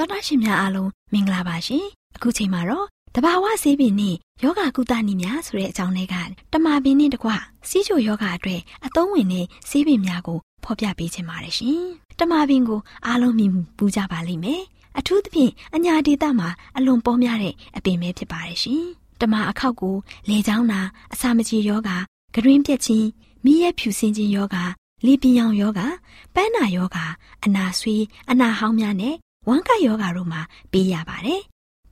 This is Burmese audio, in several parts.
တော်တာရှင်များအားလုံးမင်္ဂလာပါရှင်အခုချိန်မှာတော့တဘာဝဆေးပင်နဲ့ယောဂကုသနည်းများဆိုတဲ့အကြောင်းလေးကတမာပင်နဲ့တကွစီးချိုယောဂအတွက်အသုံးဝင်တဲ့ဆေးပင်များကိုဖော်ပြပေးချင်ပါတယ်ရှင်တမာပင်ကိုအားလုံးမြင်ပူကြပါလိမ့်မယ်အထူးသဖြင့်အညာဒေသမှာအလွန်ပေါများတဲ့အပင်ပဲဖြစ်ပါတယ်ရှင်တမာအခောက်ကိုလေချောင်းနာအစာမကြေယောဂဂရင်းပြက်ခြင်းမိရဲ့ဖြူစင်ခြင်းယောဂလေပြင်းရောင်ယောဂပန်းနာယောဂအနာဆွေးအနာဟောင်းများနဲ့ ဝမ်းကယောဂတို့မှာပေးရပါတယ်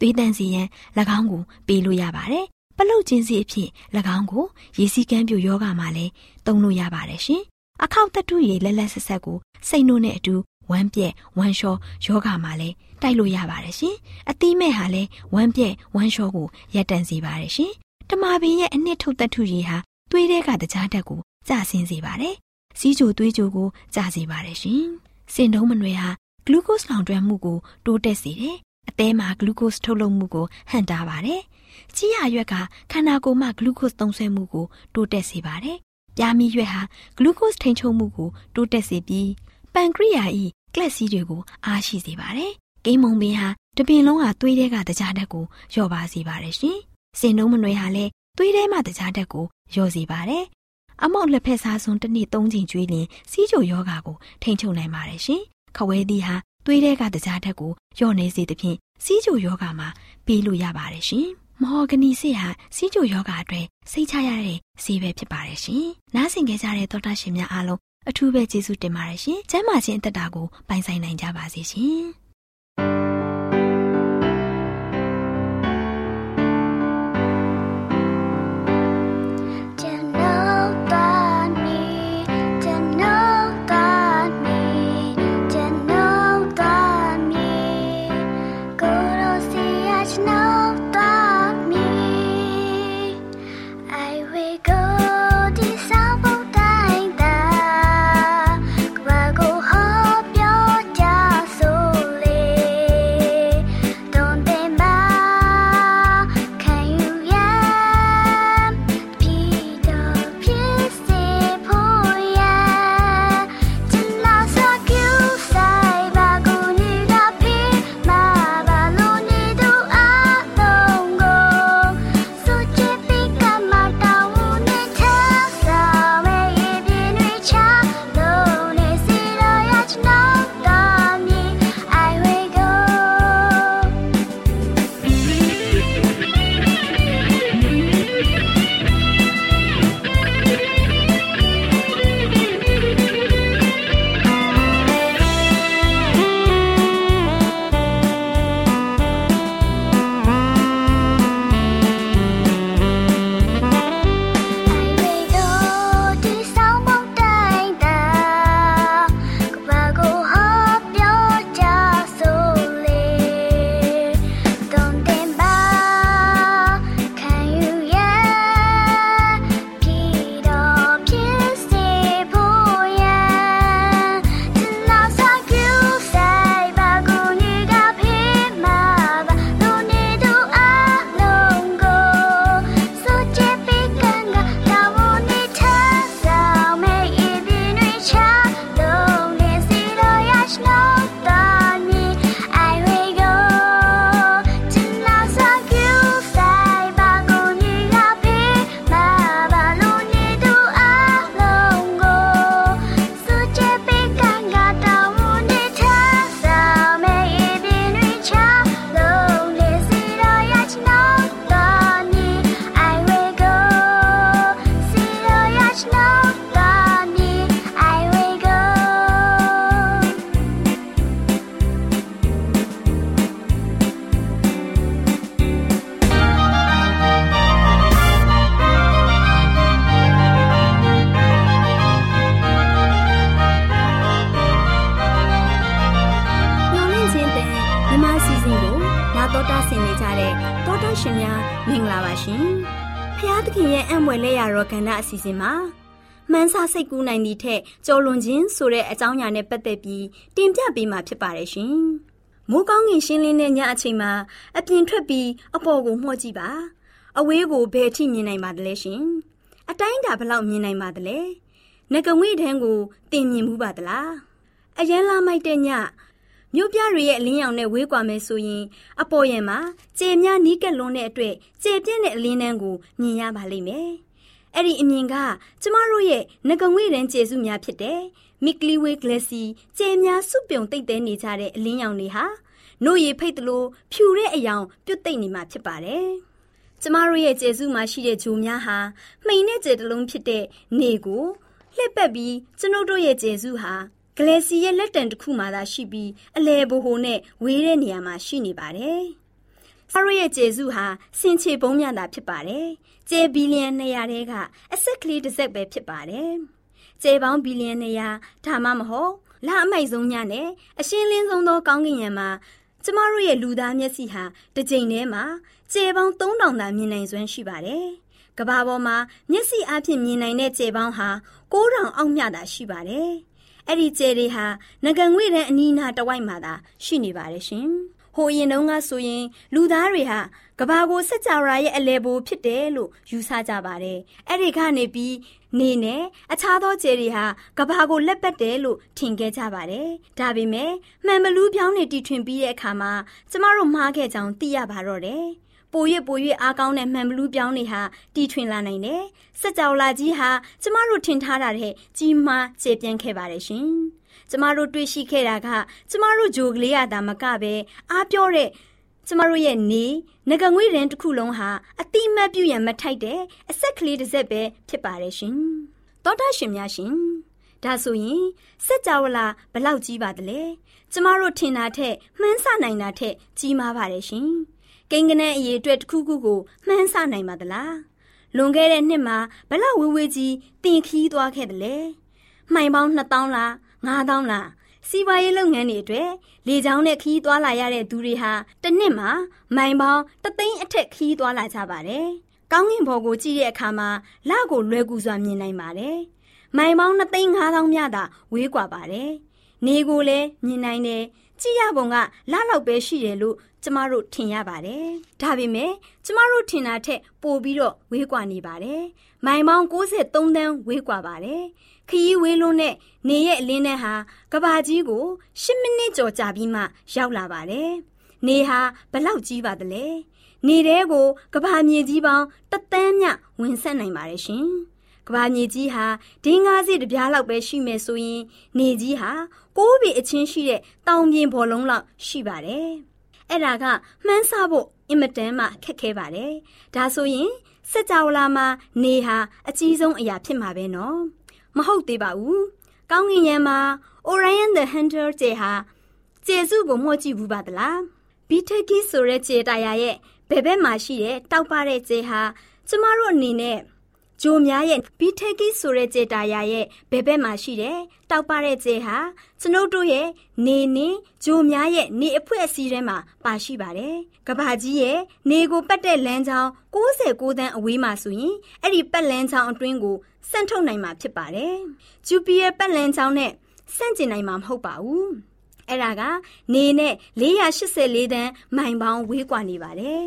သွေးတန်စီရင်၎င်းကိုပေးလို့ရပါတယ်။ပလုတ်ချင်းစီအဖြစ်၎င်းကိုရေစီကမ်းပြိုယောဂမှာလည်းသုံးလို့ရပါတယ်ရှင်။အခောက်တတုရေလက်လက်ဆက်ဆက်ကိုစိတ်နိုးနဲ့အတူဝမ်းပြက်ဝမ်းလျှောယောဂမှာလည်းတိုက်လို့ရပါတယ်ရှင်။အသီးမဲ့ဟာလည်းဝမ်းပြက်ဝမ်းလျှောကိုရပ်တန့်စေပါတယ်ရှင်။တမာပင်ရဲ့အနှစ်ထုတ်တတုရေဟာသွေးထဲကတကြားတက်ကိုကျဆင်းစေပါတယ်။စီးချိုသွေးချိုကိုကျစေပါတယ်ရှင်။စင်တုံးမနွယ်ဟာ ဂလူးကို့စ်လောင်ကျွမ်းမှုကိုတိုးတက်စေတယ်အသည်းမှာဂလူးကို့စ်ထုတ်လုပ်မှုကိုဟန့်တားပါတယ်။ကြီးရရွက်ကခန္ဓာကိုယ်မှာဂလူးကို့စ်သုံးစွဲမှုကိုတိုးတက်စေပါတယ်။ပြားမီရွက်ဟာဂလူးကို့စ်ထိန်းချုပ်မှုကိုတိုးတက်စေပြီးပန်ကရိယာ၏ကလပ်စီးတွေကိုအားရှိစေပါတယ်။ကိန်းမုံပင်ဟာတပင်လုံးဟာသွေးထဲကတကြားဓာတ်ကိုလျော့ပါစေပါတယ်ရှင်။စင်နှုံးမနွယ်ဟာလည်းသွေးထဲမှာတကြားဓာတ်ကိုလျော့စေပါတယ်။အမောက်လက်ဖက်စားစွန်းတစ်နေ့၃ချိန်ကျွေးရင်စီးချိုယောဂါကိုထိန်းချုပ်နိုင်ပါတယ်ရှင်။ ခဝဲသီးဟာသွေးထဲကတကြားဓာတ်ကိုလျော့နေစေသဖြင့်စီးချိုယောဂါမှာပေးလို့ရပါတယ်ရှင်။မဟော်ဂနီစစ်ဟာစီးချိုယောဂါအတွက်စိတ်ချရတဲ့ဆေးပဲဖြစ်ပါတယ်ရှင်။နားဆင်ကြကြတဲ့သောတာရှင်များအားလုံးအထူးပဲကျေးဇူးတင်ပါတယ်ရှင်။ကျမ်းမာခြင်းအသက်တာကိုပိုင်ဆိုင်နိုင်ကြပါစေရှင်။ တ်ရှင်များမင်္ဂလာပါရှင်။ဖျားသခင်ရဲ့အံ့ဖွယ်လက်ရတော်ကဏ္ဍအစီအစဉ်မှာမှန်းဆစိတ်ကူးနိုင်သည့်ထက်ကြော်လွန်ခြင်းဆိုတဲ့အကြောင်းအရာနဲ့ပတ်သက်ပြီးတင်ပြပေးမှာဖြစ်ပါတယ်ရှင်။မိုးကောင်းကင်ရှင်းလင်းတဲ့ညအချိန်မှာအပြင်ထွက်ပြီးအပေါ်ကိုမှော့ကြည့်ပါ။အဝေးကိုဘယ်ထိမြင်နိုင်ပါသလဲရှင်။အတိုင်းဒါဘလောက်မြင်နိုင်ပါသလဲ။ငကငွေတန်းကိုတင်မြင်မှုပါသလား။အရန်လာမိုက်တဲ့ည မြို့ပြတွေရဲ့အလင်းရောင်နဲ့ဝေးကွာမယ်ဆိုရင် အပေါ်ရံမှာကျေများနီးကပ်လွန်းတဲ့အတွက်ကျေပြည့်တဲ့အလင်းနှန်းကိုမြင်ရပါလိမ့်မယ်။အဲ့ဒီအမြင်ကကျမတို့ရဲ့ငကငွေတန်းကျေစုများဖြစ်တဲ့မီကလီဝေးဂလက်စီကျေများစုပြုံတိတ်တဲနေကြတဲ့အလင်းရောင်တွေဟာနို့ရည်ဖိတ်တလို့ဖြူတဲ့အယောင်ပြုတ်သိမ့်နေမှာဖြစ်ပါတယ်။ကျမတို့ရဲ့ကျေစုမှာရှိတဲ့ဂျိုများဟာမှိန်တဲ့ကျေတလုံးဖြစ်တဲ့နေကိုလှည့်ပတ်ပြီးကျွန်ုပ်တို့ရဲ့ကျေစုဟာ ဂလက်စီရဲ့လက်တံတစ်ခုမှသာရှိပြီးအလဲဘိုဟိုနဲ့ဝေးတဲ့နေရာမှာရှိနေပါတယ်။ဆာရိုရဲ့ကျေစုဟာစင်ချေပုံးမြတာဖြစ်ပါတယ်။ကျေဘီလီယံ200တဲကအဆက်ကလေးတစ်စက်ပဲဖြစ်ပါတယ်။ကျေပေါင်းဘီလီယံ200ဒါမှမဟုတ်လအမိုက်ဆုံးညနဲ့အရှင်းလင်းဆုံးသောကောင်းကင်ယံမှာကျမတို့ရဲ့လူသားမျက်စိဟာတစ်ကြိမ်ထဲမှာကျေပေါင်း3000သာမြင်နိုင်စွမ်းရှိပါတယ်။ကဘာပေါ်မှာမျက်စိအဖြစ်မြင်နိုင်တဲ့ကျေပေါင်းဟာ9000အောက်မြတာရှိပါတယ်။ အဲ့ဒီကျဲတွေဟာငကန်ငွေတဲ့အနီးနားတဝိုက်မှာသာရှိနေပါတယ်ရှင်။ဟိုရင်တုန်းကဆိုရင်လူသားတွေဟာကဘာကိုစက်ကြရာရဲ့အလဲပိုဖြစ်တယ်လို့ယူဆကြပါတယ်။အဲ့ဒီကနေပြီးနေနဲ့အခြားသောကျဲတွေဟာကဘာကိုလက်ပတ်တယ်လို့ထင်ခဲ့ကြပါတယ်။ဒါပေမဲ့မှန်ဘလူးပြောင်းနေတီထွင်ပြီးတဲ့အခါမှာကျမတို့မှားခဲ့ကြောင်းသိရပါတော့တယ်။ ပို၍ပို၍အားကောင်းတဲ့မှန်ဘလူးပြောင်းတွေဟာတီထွင်လာနိုင်တယ်။စက်ကြောလာကြီးဟာကျမတို့ထင်ထားတာတဲ့ကြီးမားကျေပြန့်ခဲ့ပါတယ်ရှင်။ကျမတို့တွေ့ရှိခဲ့တာကကျမတို့ဂျိုကလေးရတာမကပဲအားပြောတဲ့ကျမတို့ရဲ့နေငကငွေရင်တစ်ခုလုံးဟာအတိမတ်ပြုရန်မထိုက်တဲ့အဆက်ကလေးတစ်စက်ပဲဖြစ်ပါတယ်ရှင်။သောတာရှင်များရှင်။ဒါဆိုရင်စက်ကြဝဠာဘလောက်ကြီးပါသလဲ။ကျမတို့ထင်တာထက်မှန်းဆနိုင်တာထက်ကြီးမားပါတယ်ရှင်။ ကိန်းကနန်းအရေးအတွက်တစ်ခုခုကိုမှန်းဆနိုင်ပါသလားလွန်ခဲ့တဲ့နှစ်မှာဘလောက်ဝေးဝေးကြီးတင်ခီးသွားခဲ့တယ်လေမှိုင်ပေါင်း2000လား9000လားစီးပွားရေးလုပ်ငန်းတွေအတွက်လေကြောင်းနဲ့ခီးသွားလာရတဲ့သူတွေဟာတစ်နှစ်မှာမိုင်ပေါင်းတသိန်းအထက်ခီးသွားလာကြပါတယ်။ကောင်းကင်ဘော်ကိုကြည့်တဲ့အခါမှာလကိုလွယ်ကူစွာမြင်နိုင်ပါတယ်။မိုင်ပေါင်း2သိန်း5000မြတာဝေးกว่าပါတယ်။နေကိုလည်းမြင်နိုင်တယ်။ ကြည့်ရပုံကလလောက်ပဲရှိတယ်လို့ကျမတို့ထင်ရပါတယ်။ဒါပေမဲ့ကျမတို့ထင်တာထက်ပိုပြီးတော့ဝေးကွာနေပါတယ်။မိုင်ပေါင်း63တန်းဝေးကွာပါတယ်။ခရီးဝေးလွန်းတဲ့နေရဲ့အလင်းနဲ့ဟာကဘာကြီးကို10မိနစ်ကျော်ကြာပြီးမှရောက်လာပါတယ်။နေဟာဘလောက်ကြီးပါသလဲ။နေတဲ့ကိုကဘာမြေကြီးပေါင်းတသန်းမြဝင်ဆက်နိုင်ပါတယ်ရှင်။ကဘာမြေကြီးဟာဒင်းကားစီတပြားလောက်ပဲရှိမယ်ဆိုရင်နေကြီးဟာ ကိုးပေအချင်းရှိတဲ့တောင်ပြင်ဘောလုံးလောက်ရှိပါတယ်။အဲ့ဒါကမှန်းဆဖို့အင်မတန်မှခက်ခဲပါတယ်။ဒါဆိုရင်စက်ကြောလာမှာနေဟာအကြီးဆုံးအရာဖြစ်မှာပဲနော်။မဟုတ်သေးပါဘူး။ကောင်းကင်ယံမှာ Orion the Hunter ကျေဟာကျေစုကိုမှော့ကြည့်ဘူးပါသလား။ Biteki ဆိုတဲ့ကျေတာယာရဲ့ဘယ်ဘက်မှာရှိတဲ့တောက်ပတဲ့ကျေဟာကျမတို့အနေနဲ့ ဂျိုများရဲ့ဘီထက်ကီဆိုတဲ့ကျေတာယာရဲ့ဘယ်ဘက်မှာရှိတယ်တောက်ပတဲ့ကျေဟာကျွန်ုပ်တို့ရဲ့နေနေဂျိုများရဲ့နေအဖွဲအစည်းထဲမှာပါရှိပါတယ်ကဘာကြီးရဲ့နေကိုပတ်တဲ့လမ်းကြောင်း69တန်းအဝေးမှာဆိုရင်အဲ့ဒီပတ်လမ်းကြောင်းအတွင်းကိုစန့်ထုတ်နိုင်မှာဖြစ်ပါတယ်ဂျူပီရဲ့ပတ်လမ်းကြောင်းနဲ့ဆန့်ကျင်နိုင်မှာမဟုတ်ပါဘူးအဲ့ဒါကနေနဲ့484တန်းမိုင်ပေါင်းဝေးကွာနေပါတယ်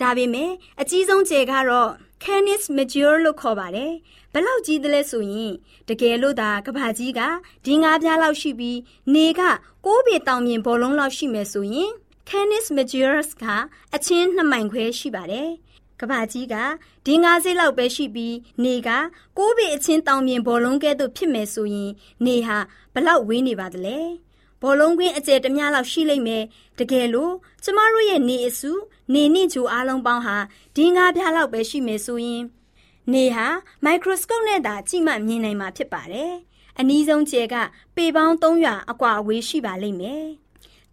ဒါပေမဲ့အကြီးဆုံးကျယ်ကတော့ Canis major လို့ခေါ်ပါတယ်။ဘလောက်ကြီးသလဲဆိုရင်တကယ်လို့သာကဘာကြီးကဒီငါးပြားလောက်ရှိပြီးနေက6ပေတောင်မြင်ဘောလုံးလောက်ရှိမယ်ဆိုရင် Canis majorus ကအချင်း2မိုင်ခွဲရှိပါတယ်။ကဘာကြီးကဒီငါးစိလောက်ပဲရှိပြီးနေက6ပေအချင်းတောင်မြင်ဘောလုံးကဲ့သို့ဖြစ်မယ်ဆိုရင်နေဟာဘလောက်ဝေးနေပါသလဲ။ ဘောလုံးကွင်းအကျယ်တမျှလောက်ရှိလိမ့်မယ်တကယ်လို့ကျမတို့ရဲ့နေအစုနေနှင့်ဂျိုအားလုံးပေါင်းဟာဒီငါးပြားလောက်ပဲရှိမယ်ဆိုရင်နေဟာမိုက်ခရိုစကုပ်နဲ့သာကြည့်မှမြင်နိုင်မှာဖြစ်ပါတယ်အနည်းဆုံးကျယ်ကပေပေါင်း300အကွာအဝေးရှိပါလိမ့်မယ်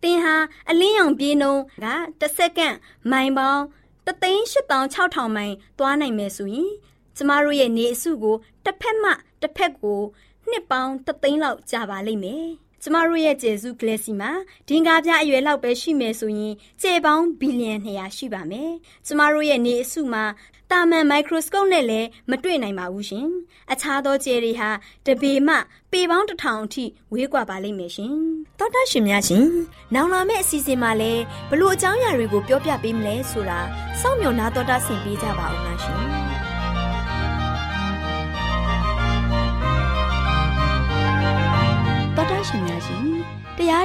တင်ဟာအလင်းရောင်ပြေးနှုန်းကတစ်စက္ကန့်မိုင်ပေါင်း386,000မိုင်သွားနိုင်မယ်ဆိုရင်ကျမတို့ရဲ့နေအစုကိုတစ်ဖက်မှတစ်ဖက်ကိုနှစ်ပေါင်း3သိန်းလောက်ကြာပါလိမ့်မယ် ကျကျမတို့ရဲ့ကျေစုကလစီမှာဒင်္ဂါပြအရွယ်လောက်ပဲရှိမယ်ဆိုရင်ကျေပေါင်းဘီလီယံ200ရှိပါမယ်။ကျမတို့ရဲ့နေအစုမှာတာမန်မိုက်ခရိုစကုပ်နဲ့လည်းမတွေ့နိုင်ပါဘူးရှင်။အခြားသောကျယ်တွေဟာတပေမှပေပေါင်းတစ်ထောင်အထိဝေးကွာပါလိမ့်မယ်ရှင်။သောတာရှင်များရှင်။နောင်လာမယ့်အစီအစဉ်မှာလည်းဘလို့အကြောင်းအရာတွေကိုပြောပြပေးမလဲဆိုတာစောင့်မျှော်နာတော်တာဆင်ပေးကြပါဦးလားရှင်။ရှင်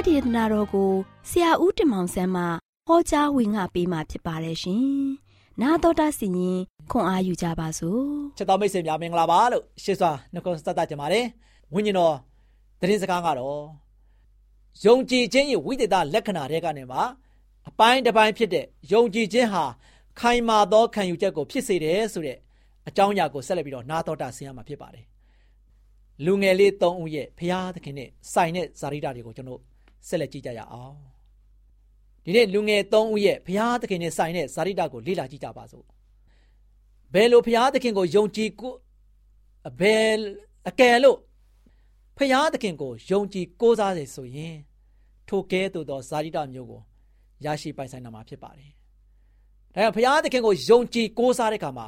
တရားဒေသနာတော်ကိုဆရာဦးတင်မောင်ဆန်းမှဟောကြားဝင်ငါပေးมาဖြစ်ပါတယ်ရှင်။나တော်တာစီရင်ခွန်အားယူကြပါစို့။ချက်တော်မိတ်ဆွေများမင်္ဂလာပါလို့ရှေ့စွာနှုတ်ဆက်တတ်ကြပါတယ်။ဝိညာဉ်တော်တရင်စကားကတော့ယုံကြည်ခြင်းရဲ့ဝိသေသလက္ခဏာတွေကနေမှာအပိုင်းတစ်ပိုင်းဖြစ်တဲ့ယုံကြည်ခြင်းဟာခိုင်မာသောခံယူချက်ကိုဖြစ်စေတယ်ဆိုတဲ့အကြောင်းအရာကိုဆက်လက်ပြီးတော့နာတော်တာဆင်ရမှာဖြစ်ပါတယ်လူငယ်လေး၃ဦးရဲ့ဖရာသခင်နဲ့ဆိုင်တဲ့ဇာတိတာတွေကိုကျွန်တော် ဆက်လက်ကြည့်ကြရအောင်ဒီနေ့လူငယ်၃ဦးရဲ့ဖရာသခင်နဲ့ဆိုင်တဲ့ဇာတိတာကိုလေ့လာကြည့်ကြပါစို့ဘယ်လိုဖရာသခင်ကိုယုံကြည်ကိုဘယ်အကယ်လို့ဖရာသခင်ကိုယုံကြည်ကိုးစားတယ်ဆိုရင်ထိုကဲသို့သောဇာတိတာမျိုးကိုရရှိပိုင်ဆိုင်နိုင်မှာဖြစ်ပါတယ်ဒါကြောင့်ဖရာသခင်ကိုယုံကြည်ကိုးစားတဲ့အခါမှာ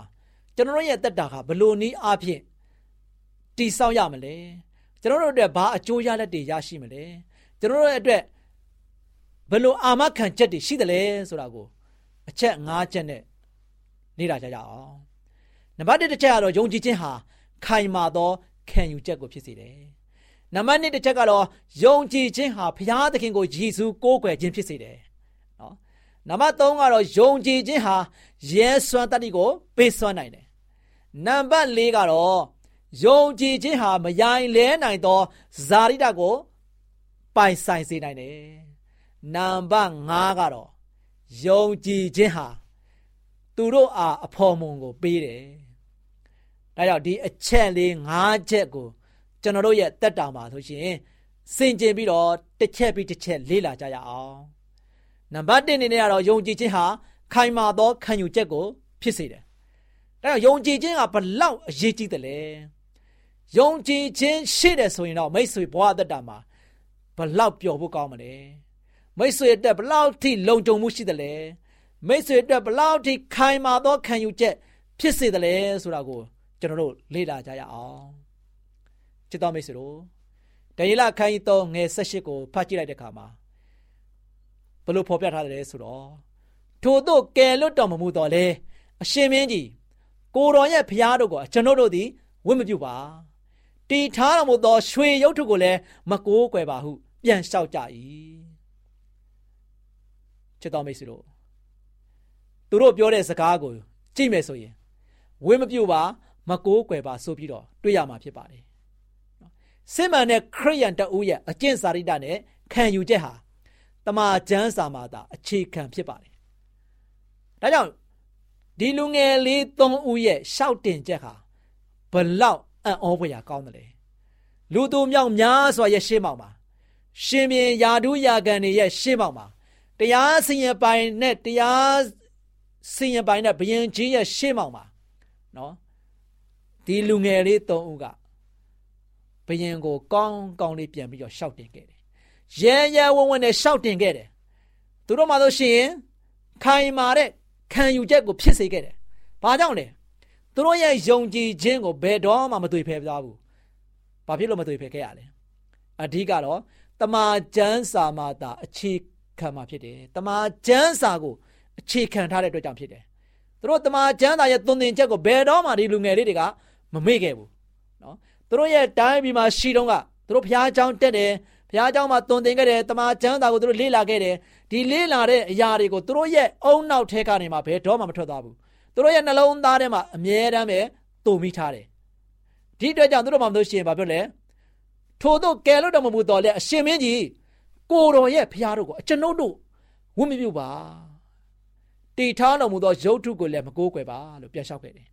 ကျွန်တော်ရဲ့တက်တာကဘလို့နည်းအားဖြင့်တည်ဆောက်ရမလဲကျွန်တော်တို့အတွက်ဘာအကျိုးရလက်တွေရရှိမလဲ ကျွန်တော်တို့အတွက်ဘယ်လိုအာမခံချက်တွေရှိသလဲဆိုတာကိုအချက်၅ချက်နဲ့လေ့လာကြရအောင်နံပါတ်1တစ်ချက်ကတော့ယုံကြည်ခြင်းဟာခိုင်မာသောခံယူချက်ကိုဖြစ်စေတယ်နံပါတ်2တစ်ချက်ကတော့ယုံကြည်ခြင်းဟာဘုရားသခင်ကိုယည်စုကိုးကွယ်ခြင်းဖြစ်စေတယ်နော်နံပါတ်3ကတော့ယုံကြည်ခြင်းဟာရဲစွမ်းတတ္တိကိုပေးစွမ်းနိုင်တယ်နံပါတ်4ကတော့ယုံကြည်ခြင်းဟာမယိုင်လဲနိုင်သောဇာတိတကို ပိုင်ဆိုင်စေနိုင်တယ်။နံပါတ်5ကတော့ယုံကြည်ခြင်းဟာသူတို့အားအဖော်မုံကိုပေးတယ်။ဒါကြောင့်ဒီအချက်လေး5ချက်ကိုကျွန်တော်တို့ရဲ့တက်တာမှာဆိုရှင်စင်ကျင်ပြီးတော့တစ်ချက်ပြီးတစ်ချက်လေ့လာကြရအောင်။နံပါတ်1အနေနဲ့ကတော့ယုံကြည်ခြင်းဟာခိုင်မာသောခံယူချက်ကိုဖြစ်စေတယ်။ဒါကြောင့်ယုံကြည်ခြင်းကဘလောက်အရေးကြီးတယ်လဲ။ယုံကြည်ခြင်းရှိတယ်ဆိုရင်တော့မိတ်ဆွေဘဝအသက်တာမှာ ဘလောက်ပျော်ဖို့ကောင်းမလဲမိတ်ဆွေအတွက်ဘလောက်ထိလုံခြုံမှုရှိတယ်လဲမိတ်ဆွေအတွက်ဘလောက်ထိခိုင်မာသောခံယူချက်ဖြစ်စေတယ်လဲဆိုတာကိုကျွန်တော်တို့လေ့လာကြရအောင်ချစ်တော်မိတ်ဆွေတို့ဒန်ယေလခိုင်တော်ငယ်78ကိုဖတ်ကြည့်လိုက်တဲ့အခါမှာဘလို့ဖော်ပြထားတယ်ဆိုတော့ထို့သို့ကယ်လွတ်တော်မမူတော်လဲအရှင်မင်းကြီးကိုတော်ရဲ့ဖျားတို့ကိုကျွန်တော်တို့သည်ဝတ်မပြုပါ တီထားတော်မူသောရွှေရုပ်ထုကိုလည်းမကိုးကွယ်ပါဟု ပြန်လျှောက်ကြ၏ချစ်တော်မိတ်ဆွေတို့သူတို့ပြောတဲ့စကားကိုကြည့်မယ်ဆိုရင်ဝိမပြုတ်ပါမကိုးကွယ်ပါဆိုပြီးတော့တွေ့ရမှာဖြစ်ပါတယ်စစ်မှန်တဲ့ခရိယန်တအူးရဲ့အကျင့်စာရိတ္တနဲ့ခံယူချက်ဟာတမာကျမ်းစာမှာသာအခြေခံဖြစ်ပါတယ်ဒါကြောင့်ဒီလူငယ်လေးသုံးဦးရဲ့ရှောက်တင်ချက်ဟာဘလောက် အံ့ဩဖွယ်ရာကောင်းတယ်လေလူသူမြောက်များစွာရဲ့ရှေ့မှောက်မှာရှင်ပြန်ယာဒူးယာကန်တွေရဲ့ရှေ့မှောက်မှာတရားစင်ရပိုင်နဲ့တရားစင်ရပိုင်နဲ့ဘယင်ကြီးရဲ့ရှေ့မှောက်မှာနော်ဒီလူငယ်လေး၃ဦးကဘယင်ကိုကောင်းကောင်းလေးပြန်ပြီးတော့ရှောက်တင်ခဲ့တယ်ရဲရဲဝံ့ဝံ့နဲ့ရှောက်တင်ခဲ့တယ်သူတို့မှဆိုရှင်ခိုင်မာတဲ့ခံယူချက်ကိုဖြစ်စေခဲ့တယ်ဘာကြောင့်လဲ သူတို့ရဲ့ယုံကြည်ခြင်းကိုဘယ်တော့မှမတွေ့ဖဲပြားဘူး။ဘာဖြစ်လို့မတွေ့ဖဲခဲ့ရလဲ။အဓိကတော့တမာကျမ်းစာမှာသာအခြေခံမှာဖြစ်တယ်။တမာကျမ်းစာကိုအခြေခံထားတဲ့အတွက်ကြောင့်ဖြစ်တယ်။သူတို့တမာကျမ်းစာရဲ့သွန်သင်ချက်ကိုဘယ်တော့မှဒီလူငယ်လေးတွေကမမေ့ခဲ့ဘူး။နော်။သူတို့ရဲ့တိုင်းပြည်မှာရှိတုန်းကသူတို့ဘုရားကျောင်းတက်တယ်။ဘုရားကျောင်းမှာသွန်သင်ခဲ့တယ်။တမာကျမ်းစာကိုသူတို့လေ့လာခဲ့တယ်။ဒီလေ့လာတဲ့အရာတွေကိုသူတို့ရဲ့အုံနောက်ထဲကနေမှဘယ်တော့မှမထွက်သွားဘူး သူတို့ရဲ့နှလုံးသားထဲမှာအမြဲတမ်းပဲတုံမိထားတယ်ဒီအတွက်ကြောင့်သူတို့မှမလို့ရှိရင်ဘာပြောလဲထို့သောကယ်လို့တော်မမူတော်လဲအရှင်မင်းကြီးကိုတော်ရဲ့ဖျားတို့ကိုအကျွန်ုပ်တို့ဝတ်မပြုပါတီထားတော်မူသောရုပ်ထုကိုလည်းမကိုးကွယ်ပါလို့ပြန်လျှောက်ခဲ့တယ်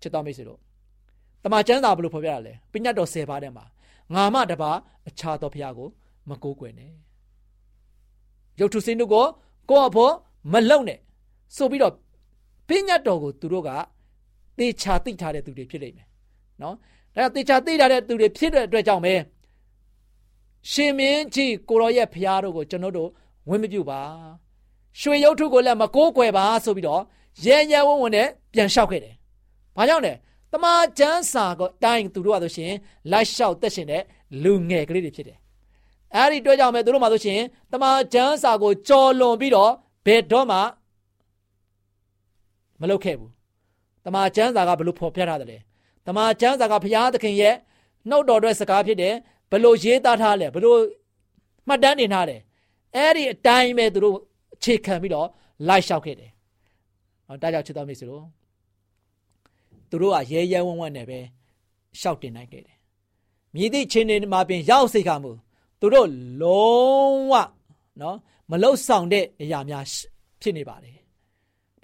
ချစ်တော်မိတ်ဆွေတို့တမန်ကျမ်းစာဘလို့ဖော်ပြရလဲပညတ်တော်10ပါးထဲမှာငါမတပါအခြားသောဖျားကိုမကိုးကွယ်နဲ့ရုပ်ထုစင်းတို့ကိုကိုယ့်အဖို့မလုံနဲ့ဆိုပြီးတော့ ပညာတော်ကိုသူတို့ကသေချာသိထားတဲ့သူတွေဖြစ်လိမ့်မယ်နော်ဒါတေချာသိထားတဲ့သူတွေဖြစ်တဲ့အတွက်ကြောင့်ပဲရှင်မင်းကြီးကိုရောရဲ့ဖျားတို့ကိုကျွန်တော်တို့ဝင်မပြုပါရွှေရုပ်ထုကိုလည်းမကိုးကွယ်ပါဆိုပြီးတော့ရဲရဲဝံ့ဝံ့နဲ့ပြန်လျှောက်ခဲ့တယ်။ဘာကြောင့်လဲ။တမန်ကျမ်းစာကိုတိုင်းသူတို့ကဆိုရှင်လိုက်လျှောက်သက်ရှင်တဲ့လူငယ်ကလေးတွေဖြစ်တယ်။အဲဒီတွေ့ကြောင့်ပဲသူတို့မှဆိုရှင်တမန်ကျမ်းစာကိုကြော်လွန်ပြီးတော့ဘယ်တော့မှ မလုပ်ခဲ့ဘူး။တမန်ကျမ်းစာကဘလို့ဖော်ပြထားတယ်လဲ။တမန်ကျမ်းစာကဘုရားသခင်ရဲ့နှုတ်တော်အတွက်စကားဖြစ်တယ်။ဘလို့ရေးသားထားလဲဘလို့မှတ်တမ်းတင်ထားတယ်။အဲ့ဒီအတိုင်းပဲသူတို့အခြေခံပြီးတော့လိုက်လျှောက်ခဲ့တယ်။ဟောဒါကြောင့်ချစ်တော်မိတ်ဆွေတို့သူတို့ကရဲရဲဝံ့ဝံ့နဲ့ပဲရှောက်တင်နိုင်ခဲ့တယ်။မြည်သည့်ချင်းတွေမှာပင်ရောက်စိတ်ခါမှုသူတို့လုံးဝနော်မလုတ်ဆောင်တဲ့အရာများဖြစ်နေပါတယ်။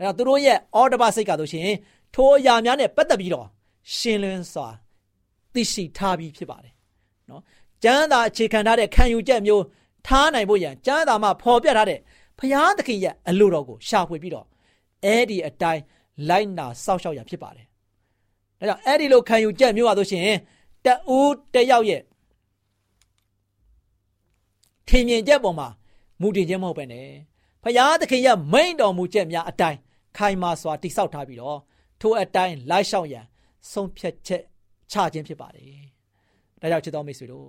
ဒါကြောင့်သူတို့ရဲ့အော်ဒဘစိတ်ကဆိုရှင်ထိုအရာများနဲ့ပတ်သက်ပြီးတော့ရှင်းလင်းစွာသိရှိထားပြီးဖြစ်ပါတယ်။နော်ကျမ်းသာအခြေခံထားတဲ့ခံယူချက်မျိုးထားနိုင်ဖို့ရန်ကျမ်းသာမှာဖော်ပြထားတဲ့ဖျားသခင်ရဲ့အလိုတော်ကိုရှာဖွေပြီးတော့အဲ့ဒီအတိုင်းလိုက်နာစောင့်ရှောက်ရဖြစ်ပါတယ်။ဒါကြောင့်အဲ့ဒီလိုခံယူချက်မျိုးပါဆိုရှင်တဦးတယောက်ရဲ့ထင်မြင်ချက်ပေါ်မှာမူတည်ခြင်းမဟုတ်ပဲနဲ့ဖျားသခင်ရဲ့မိန့်တော်မူချက်များအတိုင်း ခိုင်မာစွာတိဆောက်ထားပြီးတော့ထိုအတိုင်းလိုက်ရှောက်ရန်ဆုံးဖြတ်ချက်ချခြင်းဖြစ်ပါတယ်။ဒါကြောင့်ချစ်တော်မိတ်ဆွေတို့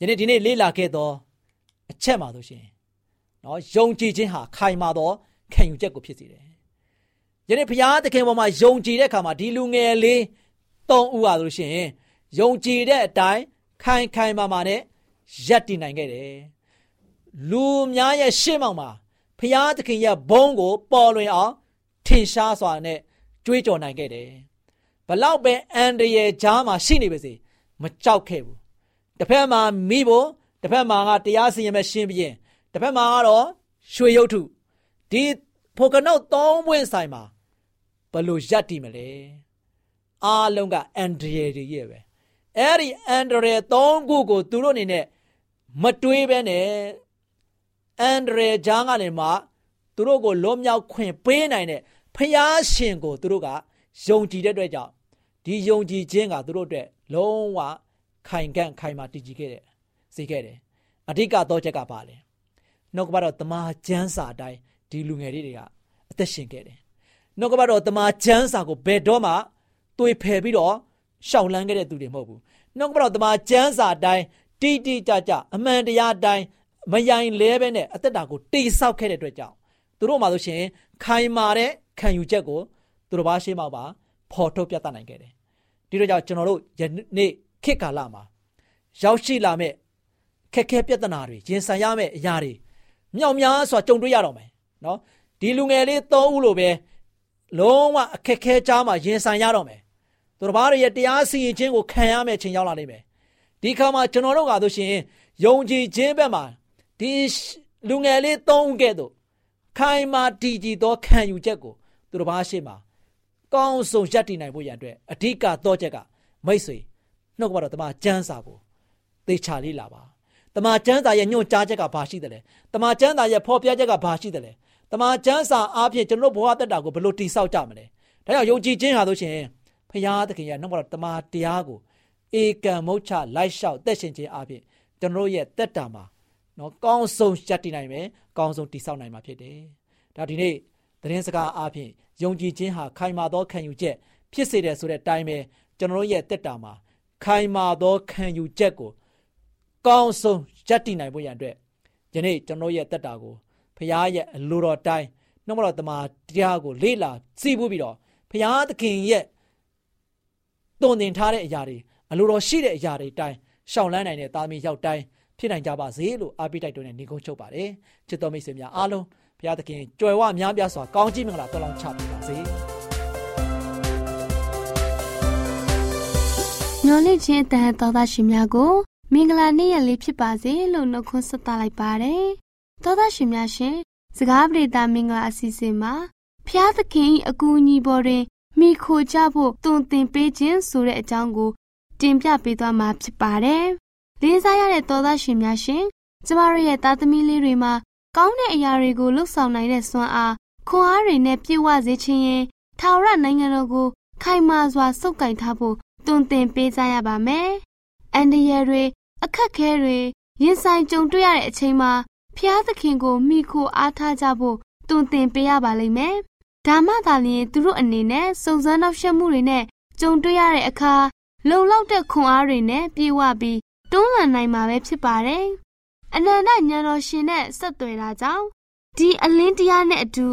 ယနေ့ဒီနေ့လေ့လာခဲ့သောအချက်မှာဆိုရှင်နော်ယုံကြည်ခြင်းဟာခိုင်မာသောခံယူချက်ကိုဖြစ်စေတယ်။ယနေ့ဘုရားသခင်ပေါ်မှာယုံကြည်တဲ့အခါမှာဒီလူငယ်လေး၃ဦးပါလို့ရှိရင်ယုံကြည်တဲ့အတိုင်းခိုင်ခိုင်မာမာနဲ့ရပ်တည်နိုင်ခဲ့တယ်။လူများရဲ့ရှေ့မှောက်မှာ ဘုရားသခင်ရဲ့ဘုန်းကိုပေါ်လွင်အောင်ထင်ရှားစွာနဲ့ကြွေးကြော်နိုင်ခဲ့တယ်။ဘလောက်ပဲအန်ဒရယ်ကြားမှာရှိနေပါစေမကြောက်ခဲ့ဘူး။တစ်ဖက်မှာမိဖို့တစ်ဖက်မှာကတရားစီရင်မဲ့ရှင်းပြင်းတစ်ဖက်မှာကတော့ရွှေရုပ်ထုဒီဖိုကနုတ်သုံးပွင့်ဆိုင်မှာဘလို့ရက်တည်မလဲအားလုံးကအန်ဒရယ်တွေရဲ့ပဲအဲ့ဒီအန်ဒရယ်သုံးခုကိုသူတို့အနေနဲ့မတွေးပဲနဲ့ အန်ဒရယ်ဂျားကနေမှသူတို့ကိုလွတ်မြောက်ခွင့်ပေးနိုင်တဲ့ဖျားရှင်ကိုသူတို့ကယုံကြည်တဲ့အတွက်ကြောင့်ဒီယုံကြည်ခြင်းကသူတို့အတွက်လုံးဝခိုင်ကန့်ခိုင်မာတည်ကြည်ခဲ့တယ်စေခဲ့တယ်အဓိကတော့ချက်ကပါလဲနှုတ်ကပတော့တမာကျမ်းစာအတိုင်းဒီလူငယ်လေးတွေကအသက်ရှင်ခဲ့တယ်နှုတ်ကပတော့တမာကျမ်းစာကိုဘယ်တော့မှတွေးဖယ်ပြီးတော့ရှောင်လန်းခဲ့တဲ့သူတွေမဟုတ်ဘူးနှုတ်ကပတော့တမာကျမ်းစာအတိုင်းတိတိကျကျအမှန်တရားအတိုင်း မယိုင်လဲပဲနဲ့အသက်တာကိုတိဆောက်ခဲ့တဲ့အတွက်ကြောင့်သူတို့မှဆိုရှင်ခိုင်မာတဲ့ခံယူချက်ကိုသူတို့ဘာရှင်းမှာပါဖော်ထုတ်ပြသနိုင်ခဲ့တယ်ဒီတော့ကြောင့်ကျွန်တော်တို့ယနေ့ခေတ်ကာလမှာရောက်ရှိလာမဲ့ခက်ခဲပြဿနာတွေရင်ဆိုင်ရမယ့်အရာတွေမြောက်များစွာကြုံတွေ့ရတော့မယ်နော်ဒီလူငယ်လေး၃ဦးလိုပဲလုံးဝအခက်ခဲကြားမှာရင်ဆိုင်ရတော့မယ်သူတို့ဘာတွေရဲ့တရားစီရင်ခြင်းကိုခံရမယ့်ချိန်ရောက်လာနိုင်မယ်ဒီခါမှာကျွန်တော်တို့ကဆိုရှင်ယုံကြည်ခြင်းဘက်မှာ ဒီလူငယ်လေး၃ဦးကဲ့သို့ခိုင်မာတည်ကြည်သောခံယူချက်ကိုသူတို့ဘာရှိမှာကောင်းဆုံးရပ်တည်နိုင်ဖို့ရန်အတွက်အဓိကတော့ချက်ကမိတ်ဆွေနှုတ်ကပတော့တမကျမ်းစာကိုသေချာလေးလာပါတမန်ကျမ်းစာရဲ့ညွှန်ကြားချက်ကဘာရှိတယ်လဲတမန်ကျမ်းစာရဲ့ဖော်ပြချက်ကဘာရှိတယ်လဲတမန်ကျမ်းစာအားဖြင့်ကျွန်တော်တို့ဘဝတက်တာကိုဘယ်လိုတည်ဆောက်ကြမလဲဒါကြောင့်ယုံကြည်ခြင်းဟာဆိုရှင်ဖရာသခင်ရဲ့နှုတ်တော်တမန်တရားကိုဧကံမုတ်ချလိုက်လျှောက်သက်ရှင်ခြင်းအားဖြင့်ကျွန်တော်ရဲ့တက်တာမှာ နော်ကောင်းဆုံးရှက်တည်နိုင်မယ်ကောင်းဆုံးတည်ဆောက်နိုင်မှာဖြစ်တယ်ဒါဒီနေ့သတင်းစကားအားဖြင့်ယုံကြည်ခြင်းဟာခိုင်မာသောခံယူချက်ဖြစ်စေတယ်ဆိုတဲ့အတိုင်းပဲကျွန်တော်ရဲ့တက်တာမှာခိုင်မာသောခံယူချက်ကိုကောင်းဆုံးရပ်တည်နိုင်ဖို့ရန်အတွက်ယနေ့ကျွန်တော်ရဲ့တက်တာကိုဖရားရဲ့အလိုတော်တိုင်းနှုတ်မတော်တမန်တရားကိုလေ့လာစီးပူးပြီးတော့ဖရားသခင်ရဲ့တုံတင်ထားတဲ့အရာတွေအလိုတော်ရှိတဲ့အရာတွေတိုင်းရှောင်လန်းနိုင်တဲ့သားမီးရောက်တိုင်း ဖြစ်နိုင်ကြပါစေလို့အားပေးတိုက်တွန်းတဲ့ညီကုန်းချုပ်ပါတယ်ချစ်တော်မိတ်ဆွေများအားလုံးဘုရားသခင်ကြွယ်ဝများပြားစွာကောင်းကြီးမင်္ဂလာတော်လောင်းချပေးပါစေညော်လေးချင်းတန်တော်သားရှင်များကိုမင်္ဂလာနေ့ရက်လေးဖြစ်ပါစေလို့နှုတ်ခွန်းဆက်သလိုက်ပါတယ်။သောသားရှင်များရှင်စကားပြေတာမင်္ဂလာအစီအစဉ်မှာဖျားသခင်အကူအညီပေါ်တွင်မိခိုကြဖို့တုံသင်ပေးခြင်းဆိုတဲ့အကြောင်းကိုတင်ပြပေးသွားမှာဖြစ်ပါတယ်။ လေးစားရတဲ့သောသားရှင်များရှင်ကျမတို့ရဲ့သားသမီးလေးတွေမှာကောင်းတဲ့အရာတွေကိုလှုပ်ဆောင်နိုင်တဲ့စွမ်းအားခွန်အားတွေနဲ့ပြည့်ဝစေခြင်းရင်ထာဝရနိုင်ငံတော်ကို ခိုင်မာစွာစုပ်ကိုင်ထားဖို့တွင်တင်ပေးကြရပါမယ်။အန်ဒီရယ်တွေအခက်ခဲတွေရင်ဆိုင်ကြုံတွေ့ရတဲ့အချိန်မှာဖျားသခင်ကိုမိခိုအားထားကြဖို့တွင်တင်ပေးရပါလိမ့်မယ်။ဒါမှသာလျှင်သူတို့အနေနဲ့စုံစမ်းနောက်ရှက်မှုတွေနဲ့ကြုံတွေ့ရတဲ့အခါလုံလောက်တဲ့ခွန်အားတွေနဲ့ပြေဝပြီး တွန်းလှန်နိုင်မှာပဲဖြစ်ပါတယ်။အနန္တဉာဏ်တော်ရှင်နဲ့ဆက်သွယ်တာကြောင့်ဒီအလင်းတရားနဲ့အတူ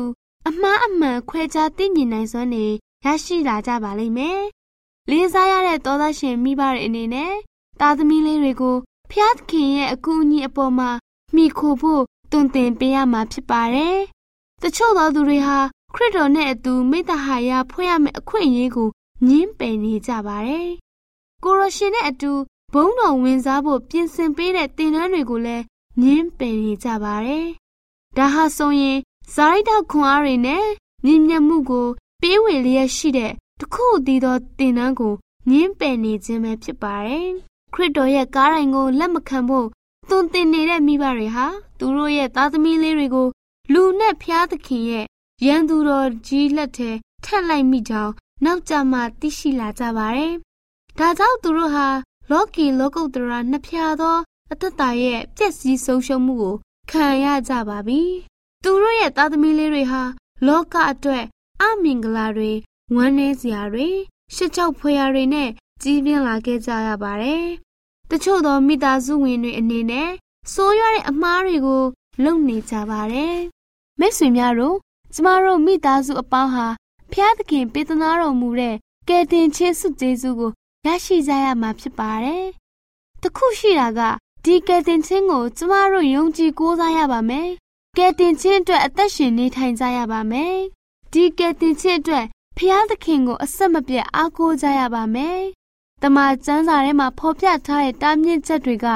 အမှားအမှန်ခွဲခြားသိမြင်နိုင်စွမ်းနေရရှိလာကြပါလိမ့်မယ်။လေးစားရတဲ့သောသားရှင်မိဘတွေအနေနဲ့သားသမီးလေးတွေကိုဖျားသခင်ရဲ့အကူအညီအပေါ်မှာမိခိုဖို့တွင်တင်ပေးရမှာဖြစ်ပါတယ်။တချို့သောသူတွေဟာခရစ်တော်နဲ့အတူမိတ္တဟာယဖွဲ့ရမယ့်အခွင့်အရေးကိုညှင်းပယ်နေကြပါတယ်။ကိုရရှင်နဲ့အတူ ဘုံတော်ဝင်စားဖို့ပြင်ဆင်ပေးတဲ့တင်နန်းတွေကိုလည်းညှင်းပယ်နေကြပါတယ်။ဒါဟာဆိုရင်ဇာရိတခွန်အားတွေနဲ့မြင့်မြတ်မှုကိုပေးဝေလျက်ရှိတဲ့တခုတည်းသောတင်နန်းကိုညှင်းပယ်နေခြင်းပဲဖြစ်ပါတယ်။ခရစ်တော်ရဲ့ကားတိုင်ကိုလက်မခံဖို့သွန်သင်နေတဲ့မိဘတွေဟာသူတို့ရဲ့သားသမီးလေးတွေကိုလူနဲ့ဖျားသခင်ရဲ့ရန်သူတော်ကြီးလက်ထဲထက်လိုက်မိကြောင်းနောက်ကြမှသိရှိလာကြပါတယ်။ဒါကြောင့်သူတို့ဟာ လောကီလောကုတ္တရာနှစ်ဖြာသောအသက်တာရဲ့ပြည့်စည်ဆုံးရှုံးမှုကိုခံရကြပါပြီ။သူတို့ရဲ့သားသမီးလေးတွေဟာလောကအတွက်အမင်္ဂလာတွေဝမ်းနည်းစရာတွေရှစ်ချောက်ဖွယ်ရာတွေနဲ့ကြီးပြင်းလာခဲ့ကြရပါတယ်။တချို့သောမိသားစုဝင်တွေအနေနဲ့ဆိုးရွားတဲ့အမှားတွေကိုလုပ်နေကြပါတယ်။မိတ်ဆွေများတို့ကျမတို့မိသားစုအပေါင်းဟာဖျားသခင်ပေးသနာတော်မူတဲ့ကယ်တင်ခြင်းစုကျေးဇူးကို ရရှိကြရမှာဖြစ်ပါတယ်။တခုရှိတာကဒီကယ်တင်ခြင်းကိုကျမတို့ယုံကြည်ကိုးစားရပါမယ်။ကယ်တင်ခြင်းအတွက်အသက်ရှင်နေထိုင်ကြရပါမယ်။ဒီကယ်တင်ခြင်းအတွက်ဖျားသခင်ကိုအဆက်မပြတ်အားကိုးကြရပါမယ်။တမန်ကျမ်းစာထဲမှာဖော်ပြထားတဲ့တားမြစ်ချက်တွေက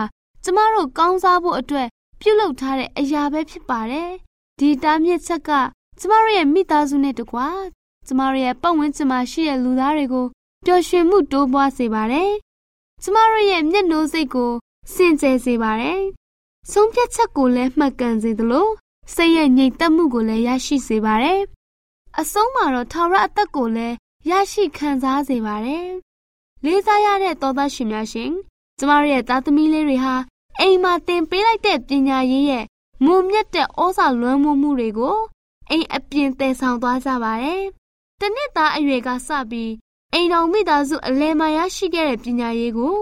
ကျမတို့ကောင်းစားဖို့အတွက်ပြုလုပ်ထားတဲ့အရာပဲဖြစ်ပါတယ်။ဒီတားမြစ်ချက်ကကျမတို့ရဲ့မိသားစုနဲ့တကွာကျမတို့ရဲ့ပတ်ဝန်းကျင်မှာရှိတဲ့လူသားတွေကို ပျော်ရွှင်မှုတိုးပွားစေပါတယ်။ကျမတို့ရဲ့မျက်နှာစိတ်ကိုစင်ကြယ်စေပါတယ်။ဆုံးဖြတ်ချက်ကိုလည်းမှတ်ကန်စေသလိုစိတ်ရဲ့ငြိမ်သက်မှုကိုလည်းရရှိစေပါတယ်။အဆုံးမှာတော့ထာဝရအသက်ကိုလည်းရရှိခံစားစေပါတယ်။လေးစားရတဲ့သောသားရှင်များရှင်ကျမတို့ရဲ့သားသမီးလေးတွေဟာအိမ်မှာသင်ပေးလိုက်တဲ့ပညာရေးရဲ့မုံမြတ်တဲ့ဩဇာလွှမ်းမိုးမှုတွေကိုအိမ်အပြင်တည်ဆောင်သွားကြပါတယ်။တနစ်သားအရွယ်ကစပြီး အိမ်တော်မိသားစုအလဲမှာရရှိခဲ့တဲ့ပညာရေးကို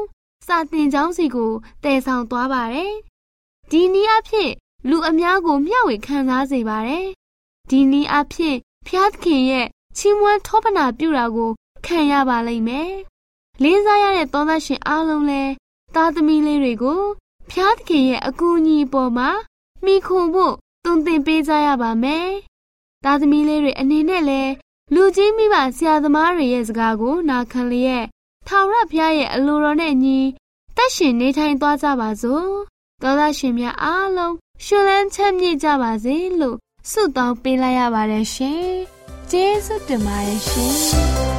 စာသင်ကျောင်းစီကိုတည်ဆောင်သွားပါတယ်။ဒီနည်းအားဖြင့်လူအများကိုမျှဝေခံစားစေပါတယ်။ဒီနည်းအားဖြင့်ဖျားသခင်ရဲ့ချီးမွမ်းထောပနာပြုတာကိုခံရပါလိမ့်မယ်။လေးစားရတဲ့သောသားရှင်အားလုံးလည်းသားသမီးလေးတွေကိုဖျားသခင်ရဲ့အကူအညီပေါ်မှာမိခုဖို့တုံသင်ပေးကြရပါမယ်။သားသမီးလေးတွေအနေနဲ့လည်း လူကြီးမိဘဆရာသမားတွေရဲ့စကားကိုနာခံလျက်ထာဝရဘုရားရဲ့အလိုတော်နဲ့ညီတက်ရှင်နေထိုင်သွားကြပါစို့သောသားရှင်များအားလုံးရှင်လန်းချမ်းမြေ့ကြပါစေလို့ဆုတောင်းပေးလိုက်ရပါတယ်ရှင်ကျေးဇူးတင်ပါတယ်ရှင်